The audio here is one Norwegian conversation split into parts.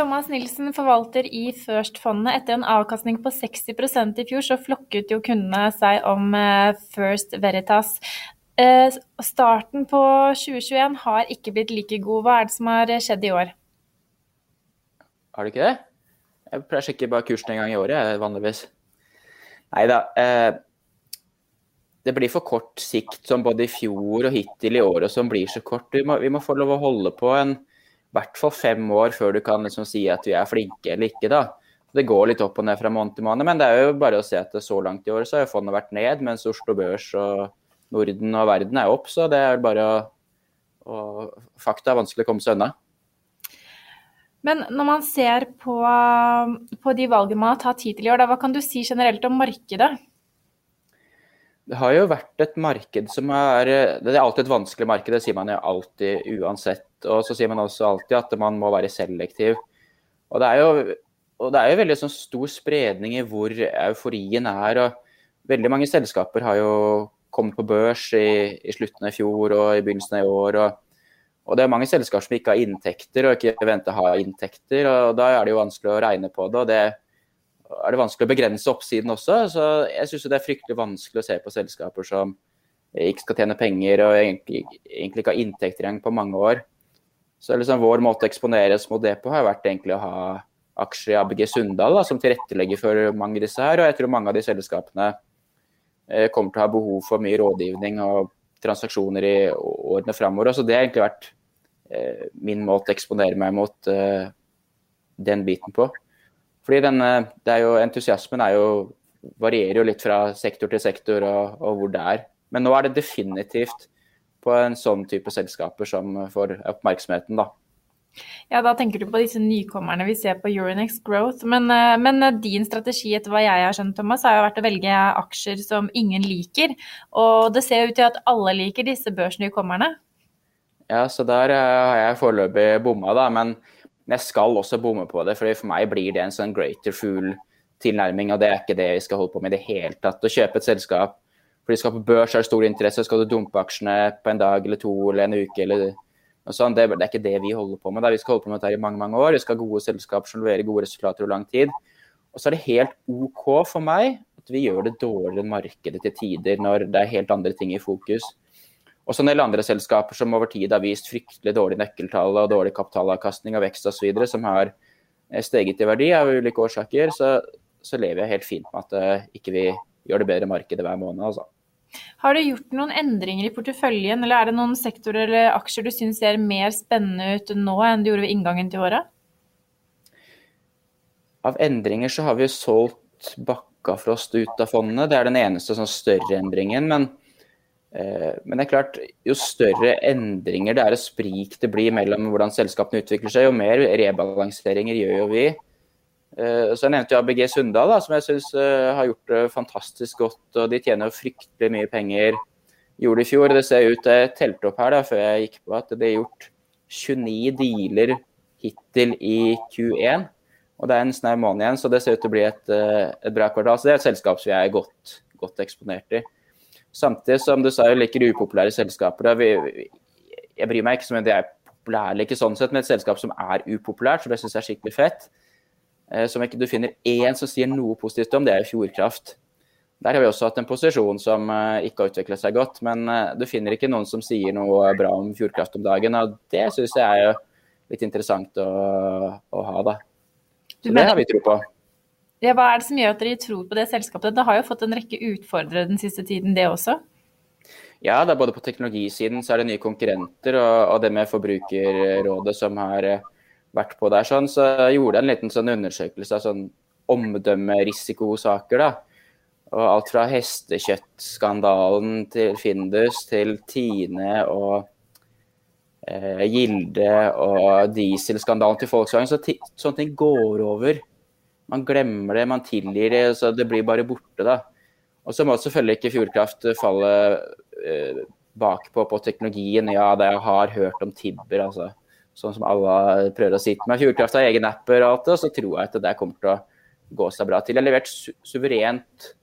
Thomas Nilsen, forvalter i First-fondet. Etter en avkastning på 60% i fjor, så flokket jo kundene seg om eh, First Veritas. Eh, starten på 2021 har ikke blitt like god. Hva er det som har skjedd i år? Har det ikke det? Jeg pleier å sjekke bare kursen en gang i året, vanligvis. Nei da. Eh, det blir for kort sikt som både i fjor og hittil i år og som blir så kort. Vi må, vi må få lov å holde på en hvert fall fem år før du kan liksom si at vi er flinke eller ikke. da. Det går litt opp og ned fra måned til måned, men det er jo bare å se at så langt i år så har fondet vært ned, mens Oslo Børs og Norden og verden er opp. Så det er bare å, å Fakta er vanskelig å komme seg unna. Men når man ser på, på de valgene man har tatt hittil i år, da, hva kan du si generelt om markedet? Det har jo vært et marked som er Det er alltid et vanskelig marked, det sier man jo alltid uansett. Og så sier man også alltid at man må være selektiv. Og det er jo, det er jo veldig sånn stor spredning i hvor euforien er. og Veldig mange selskaper har jo kommet på børs i, i slutten av i fjor og i begynnelsen av i år. Og, og, det er mange selskaper som ikke har inntekter og ikke venter å ha inntekter. og Da er det jo vanskelig å regne på det. og det er det vanskelig å begrense oppsiden også. Så jeg syns det er fryktelig vanskelig å se på selskaper som ikke skal tjene penger og egentlig, egentlig ikke har inntekter igjen på mange år. Så liksom vår måte å eksponeres mot det på har vært egentlig å ha aksjer i ABG Sundal da, som tilrettelegger for mange av disse her. Og jeg tror mange av de selskapene eh, kommer til å ha behov for mye rådgivning og transaksjoner i årene framover. Så det har egentlig vært eh, min måte å eksponere meg mot eh, den biten på. Fordi denne, er jo, Entusiasmen er jo, varierer jo litt fra sektor til sektor og, og, hvor det er. Men nå er det definitivt på en sånn type selskaper som får oppmerksomheten, da. Ja, Da tenker du på disse nykommerne vi ser på Euronex Growth. Men, eh, men, eh, din strategi etter hva jeg har skjønt, Thomas, har jo vært å velge aksjer som ingen liker. Og det ser ut til at alle liker disse børsnykommerne. Ja, så der eh, har jeg foreløpig bomma, da. Men men jeg skal også bomme på det, for for meg blir det en sånn greater fool-tilnærming. Og det er ikke det vi skal holde på med i det hele tatt. Å kjøpe et selskap fordi skal på børs, har stor interesse, skal du dumpe aksjene på en dag eller to eller en uke eller sånt. Det, det er ikke det vi holder på med. Da. Vi skal holde på med dette i mange mange år. Vi skal ha gode selskaper som leverer gode resultater over lang tid. Og så er det helt OK for meg at vi gjør det dårligere enn markedet til tider, når det er helt andre ting i fokus. Også en del andre selskaper som over tid har vist fryktelig dårlig nøkkeltall og dårlig kapitalavkastning og vekst osv., som har eh, steget i verdi av ulike årsaker, så, så lever jeg helt fint med at uh, ikke vi gjør det bedre markedet hver måned. altså. Har du gjort noen endringer i porteføljen, eller er det noen sektorer eller aksjer du syns ser mer spennende ut nå enn du gjorde ved inngangen til året? Av endringer så har vi jo solgt Bakkafrost ut av fondet. Det er den eneste sånn større endringen. men Eh, men det er klart, jo større endringer det er og sprik det blir mellom hvordan selskapene utvikler seg, jo mer rebalanseringer gjør jo vi. Eh, så Jeg nevnte jo ABG Sunndal, da, som jeg syns eh, har gjort det fantastisk godt. og De tjener fryktelig mye penger. Gjorde det i fjor. Det ser ut jeg telte opp her da, før jeg gikk på at det er gjort 29 dealer hittil i Q1. Og det er en snau måned igjen, så det ser ut til å bli et, et bra kvartal. Så det er et selskap som jeg er godt, godt eksponert i. Samtidig som du sa, jeg liker upopulære selskaper. Jeg bryr meg ikke som om det er populære eller ikke sånn sett, men et selskap som er upopulært, som jeg syns er skikkelig fett. Eh, som ikke du finner én som sier noe positivt om, det er Fjordkraft. Der har vi også hatt en posisjon som eh, ikke har utviklet seg godt. Men eh, du finner ikke noen som sier noe bra om Fjordkraft om dagen. Og det syns jeg er jo litt interessant å, å ha, da. Så det har vi tro på. Ja, hva er det som gjør at dere tror på det selskapet? Det har jo fått en rekke utfordrere den siste tiden, det også? Ja, det er både på teknologisiden så er det nye konkurrenter, og, og det med Forbrukerrådet som har vært på der, sånn, så gjorde jeg en liten sånn undersøkelse av sånn omdømmerisikosaker. da. Og alt fra hestekjøttskandalen til Findus til Tine og eh, Gilde og dieselskandalen til Volkswagen. Så sånne ting går over man glemmer det, man tilgir det, så det blir bare borte. da. Og så må selvfølgelig ikke Fjordkraft falle eh, bakpå på teknologien. Ja, det jeg har hørt om Tibber, altså. Sånn som alle prøver å si til meg. Fjordkraft har egen og og så tror jeg at det kommer til å gå seg bra til. Jeg har levert su suverent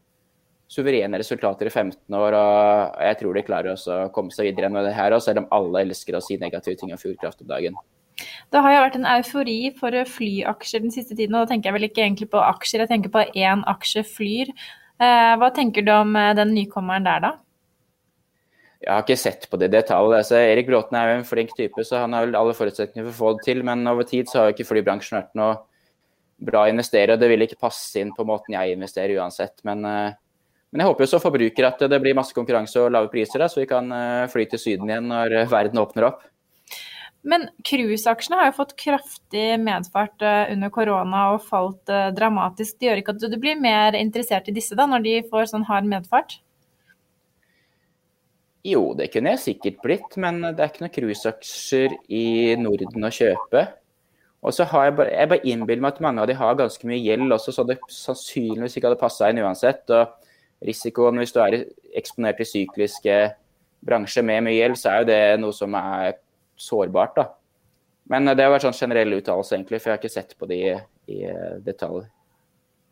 suverene resultater i 15 år, og jeg tror de klarer å komme seg videre med det her, selv om alle elsker å si negative ting om Fjordkraft om dagen. Det har jo vært en eufori for flyaksjer den siste tiden, og da tenker jeg vel ikke egentlig på aksjer, jeg tenker på én aksje Flyr. Eh, hva tenker du om eh, den nykommeren der, da? Jeg har ikke sett på det detaljet. Så Erik Bråten er jo en flink type, så han har alle forutsetninger for å få det til. Men over tid så har jo ikke flybransjen vært noe bra å investere. og Det vil ikke passe inn på måten jeg investerer uansett. Men, men jeg håper jo som forbruker at det blir masse konkurranse og lave priser, da, så vi kan fly til Syden igjen når verden åpner opp. Men cruiseaksjene har jo fått kraftig medfart eh, under korona og falt eh, dramatisk. Det gjør ikke at du blir mer interessert i disse da, når de får sånn hard medfart? Jo, det kunne jeg sikkert blitt, men det er ikke noen cruiseaksjer i Norden å kjøpe. Og så har jeg bare, jeg bare innbiller meg at mange av de har ganske mye gjeld også, så det sannsynligvis ikke hadde passa inn uansett. Og risikoen hvis du er eksponert i sykliske bransjer med mye gjeld, så er jo det noe som er sårbart. da. Men det har vært sånn generell uttalelse, egentlig, for jeg har ikke sett på de i detalj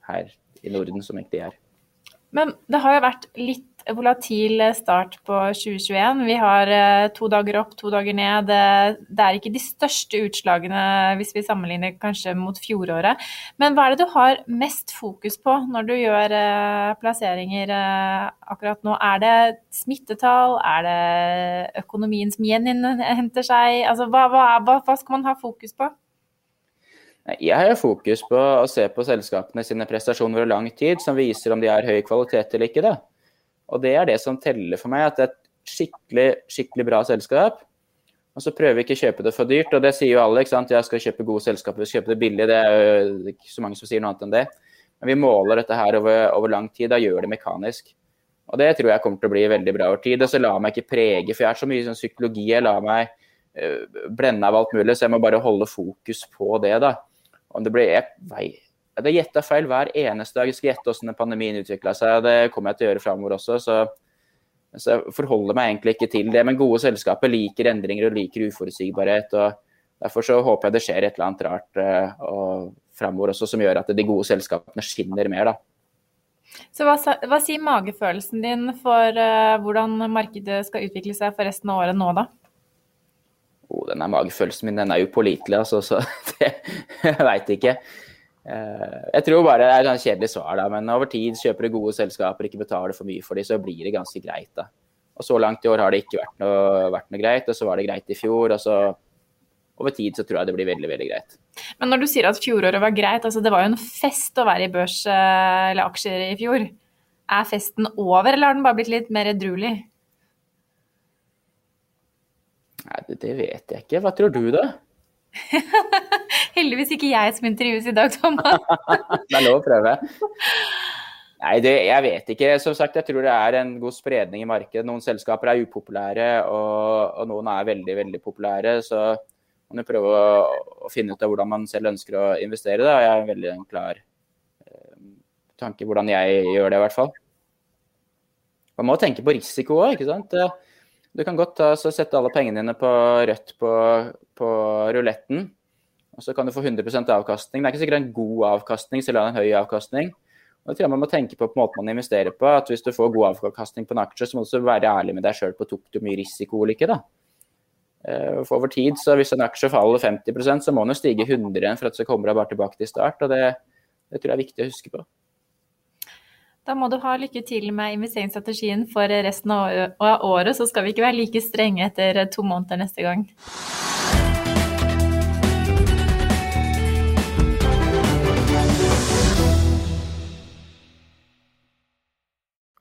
her i Norden, som egentlig er. Men det har jo vært litt volatil start på 2021. Vi har eh, to dager opp, to dager ned. Det er ikke de største utslagene hvis vi sammenligner kanskje mot fjoråret. Men hva er det du har mest fokus på når du gjør eh, plasseringer eh, akkurat nå? Er det smittetall? Er det økonomien som gjeninnhenter seg? Altså, hva, hva, hva skal man ha fokus på? Jeg har fokus på å se på selskapene sine prestasjoner over lang tid, som viser om de har høy kvalitet eller ikke. da. Og det er det som teller for meg, at det er et skikkelig, skikkelig bra selskap. Og så prøver vi ikke å kjøpe det for dyrt, og det sier jo alle. ikke sant? Jeg skal kjøpe gode selskaper, vi skal kjøpe det billig. Det er jo ikke så mange som sier noe annet enn det. Men vi måler dette her over, over lang tid, da gjør det mekanisk. Og det tror jeg kommer til å bli veldig bra over tid. Og så la meg ikke prege, for jeg er så mye sånn psykologi. Jeg lar meg uh, blende av alt mulig, så jeg må bare holde fokus på det, da. Om det blir jeg, vei, det er gjetta feil hver eneste dag. Jeg skal gjette hvordan pandemien utvikla seg. Det kommer jeg til å gjøre framover også. Så, så, jeg forholder meg egentlig ikke til det. Men gode selskaper liker endringer og liker uforutsigbarhet. og Derfor så håper jeg det skjer et eller annet rart og framover også som gjør at de gode selskapene skinner mer. da. Så hva, hva sier magefølelsen din for uh, hvordan markedet skal utvikle seg for resten av året nå, da? Oh, denne magefølelsen min den er upålitelig, altså. Så det, jeg veit ikke. Eh, jeg tror bare det er et kjedelig svar, da, men over tid kjøper du gode selskaper, ikke betaler for mye for dem, så blir det ganske greit. da. Og Så langt i år har det ikke vært noe, vært noe greit, og så var det greit i fjor. og så over tid så tror jeg det blir veldig veldig greit. Men når du sier at fjoråret var greit, altså det var jo en fest å være i børs eh, eller aksjer i fjor. Er festen over, eller har den bare blitt litt mer edruelig? Nei, det, det vet jeg ikke. Hva tror du, da? Heldigvis ikke jeg som intervjues i dag, Thomas. det er lov å prøve. Nei, det, jeg vet ikke. Som sagt, jeg tror det er en god spredning i markedet. Noen selskaper er upopulære, og, og noen er veldig, veldig populære. Så man må prøve å, å, finne ut av hvordan man selv ønsker å investere. Da. Jeg har en veldig klar eh, tanke hvordan jeg gjør det, i hvert fall. Man må tenke på risiko òg, ikke sant. Du kan godt ta, sette alle pengene dine på rødt på, på ruletten, og så kan du få 100 avkastning. Det er ikke sikkert en god avkastning, selv om det er en høy avkastning. Og det tror jeg man må tenke på på måten man investerer på. at Hvis du får god avkastning på en aksje, så må du også være ærlig med deg sjøl på tok du mye risiko eller ikke. da. Eh, for over tid, så Hvis en aksje faller 50% så må den jo stige 100 igjen for at så kommer bare tilbake til start. og det, det tror jeg er viktig å huske på. Da må du ha lykke til med investeringsstrategien for resten av året, så skal vi ikke være like strenge etter to måneder neste gang.